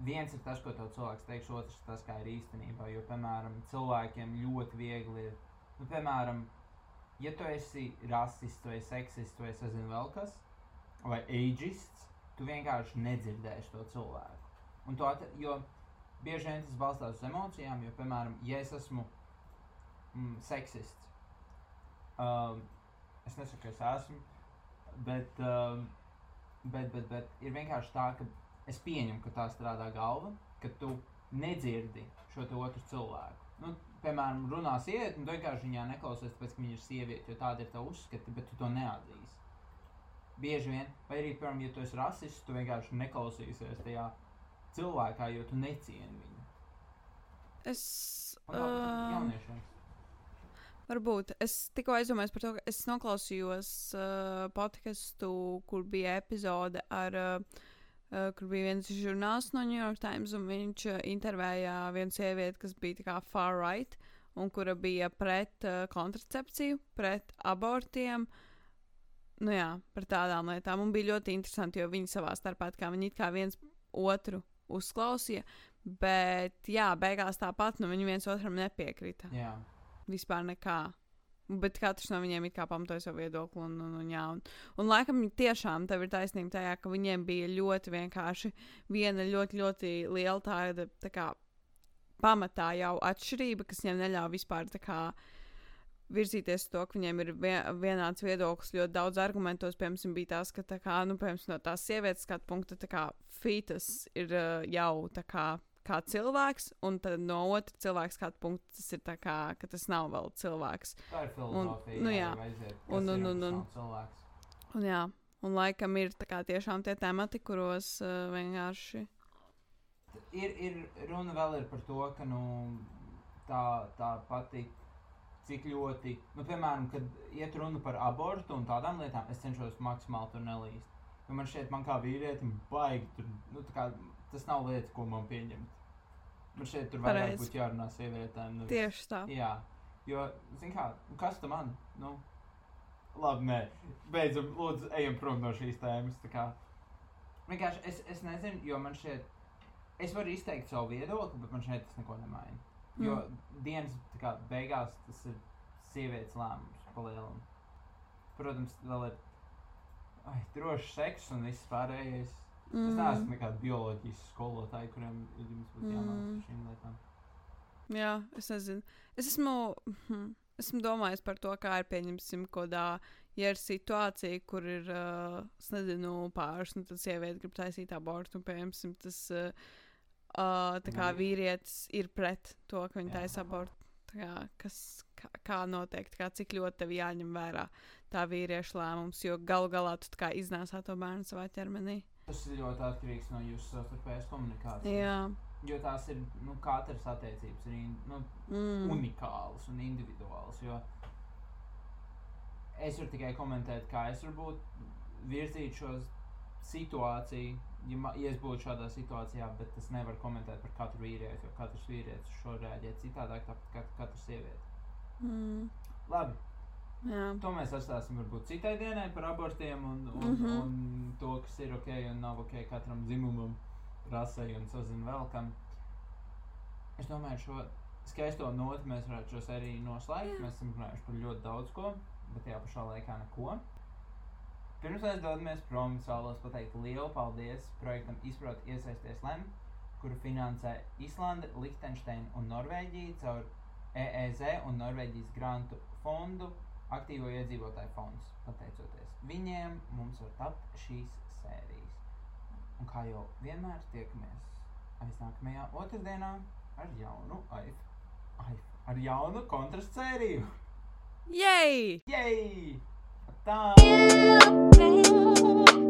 viens ir tas, ko cilvēks teiks, otrs ir tas, kā ir īstenībā. Jo, piemēram, cilvēkiem ļoti viegli ir, nu, piemēram, ja tu esi rasists, vai seksists, vai es nezinu vēl kas, vai aģists, tu vienkārši nedzirdēsi to cilvēku. Un to, jo bieži vien tas balstās uz emocijām, jo, piemēram, ja es esmu mm, seksists, um, es nesaku, ka es esmu, bet, um, bet, bet, bet ir vienkārši tā, ka es pieņemu, ka tā strādā galva, ka tu nedzirdi šo te otru cilvēku. nu, piemēram, runā sieviete, un tu vienkārši viņā neklausies, tāpēc, ka viņa ir sieviete, jo tāda ir tā uzskata, bet tu to neatzīsi. Bieži vien, vai arī, piemēram, ja tu esi rasists, tu vienkārši neklausīsies tajā cilvēkā, jo tu necieni viņu. Es. Un tā. Uh, jauniešiem. Varbūt. Es tikko aizdomājos par to, ka es noklausījos uh, podkāstu, kur bija epizode ar. Uh, Uh, kur bija viens žurnālists no New York Times, un viņš uh, intervējā vienu sievieti, kas bija tā kā far right, un kura bija pret uh, kontracepciju, pret abortiem. Nu jā, par tādām lietām. Un bija ļoti interesanti, jo viņi savā starpā kā viņi kā viens otru uzklausīja, bet jā, beigās tāpat, nu viņi viens otram nepiekrita. Jā. Vispār nekā. Bet katrs no viņiem ir kā pamatoja savu viedokli. Un, un, un, jā, un, un laikam tiešām tev ir taisnība tajā, ka viņiem bija ļoti vienkārši viena ļoti, ļoti liela tāda tā kā pamatā jau atšķirība, kas viņiem neļauj vispār tā kā virzīties uz to, ka viņiem ir vien, vienāds viedoklis. Ļoti daudz argumentos, piemēram, bija tas, ka tā kā, nu, piemēram, no tās sievietes skatu punkta, tā kā fitas ir uh, jau tā kā kā cilvēks, un tad no otras cilvēka skatu punkta tas ir tā kā, ka tas nav vēl cilvēks. Tā ir filozofija. nu jā, aiziet, Un- un- un- un- cilvēks. Un, jā, un laikam ir tā kā tiešām tie temati, kuros uh, vienkārši. Ir, ir runa vēl ir par to, ka nu, tā, tā pati, cik ļoti, nu, piemēram, kad iet runa par abortu un tādām lietām, es cenšos maksimāli tur nelīst. Jo man šeit, man kā vīrietim, baigi tur, nu, tā kā, tas nav lietas, ko man pieņemt. Man šeit tur vairāk Pareizi. būtu jārunā sievietēm. nevis- Tieši tā. Jā, jo, zin kā, nu, kas tam man? Nu, labi, nē, beidzam, lūdzu, ejam prom no šīs tēmas. Vienkārši es, es nezinu, jo man šeit, es varu izteikt savu viedokli, bet man šeit tas neko nemaina. Jo mm. dienas kā, beigās tas ir sievietes lēmums palielināt. Protams, vēl ir ai, drošs seks un viss pārējais. Mm. Es neesmu nekāda bioloģijas skolotāja, kuriem ir jāmācās Mm. šīm lietām. Jā, es nezinu. Es esmu, hm, esmu domājis par to, kā ir pieņemsim, kodā, ja ir situācija, kur ir, uh, es nezinu, pāris, un tad sieviete grib taisīt abortu, un, piemēram, tas, uh, uh, tā kā Nu. vīrietis ir pret to, ka viņi Jā. taisa abortu. Tā Kā, kas, kā, kā noteikti, kā, cik ļoti tev jāņem vērā tā vīrieša lēmums, jo galu galā tu kā iznēsā to bērnu savā ķermenī. Tas ir ļoti atkarīgs no jūsu savstarpējas komunikācijas. Jā, Jo tās ir nu, katras attiecības ir in- nu, mm. unikālas un individuālas. Jo es varu tikai komentēt, kā es varu virzīt šo situāciju, ja, ma, ja es būtu šādā situācijā, bet es nevaru komentēt par katru vīrieti, jo katrs vīrietis šo reaģē citādāk, tāpat kā katra sieviete. Mm. Labi, Jā. to mēs atstāsim varbūt citai dienai par abortiem un, un, mm. -hmm. un to, kas ir ok un nav ok katram dzimumam, rasei un sazinu vēl kam. Es domāju, šo skaisto notu mēs varētu šo sēriju noslēgt. Jā. Mēs esam runājuši par ļoti daudz ko, bet tajā pašā laikā neko. Pirms mēs dodamies prom, es vēlos pateikt lielu paldies projektam Izprot iesaisties LEM, kuru finansē Islande, Liechtensteina un Norvēģija caur EEZ un Norvēģijas grantu fondu aktīvo iedzīvotāju fonds. Pateicoties viņiem, mums var tapt šīs sērijas. Un kā jau vienmēr tiekamies aiznākamajā otrdienā ar jaunu AIF. AIF ar jaunu kontrastu sēriju. Jej! Jej! Tā! Yeah.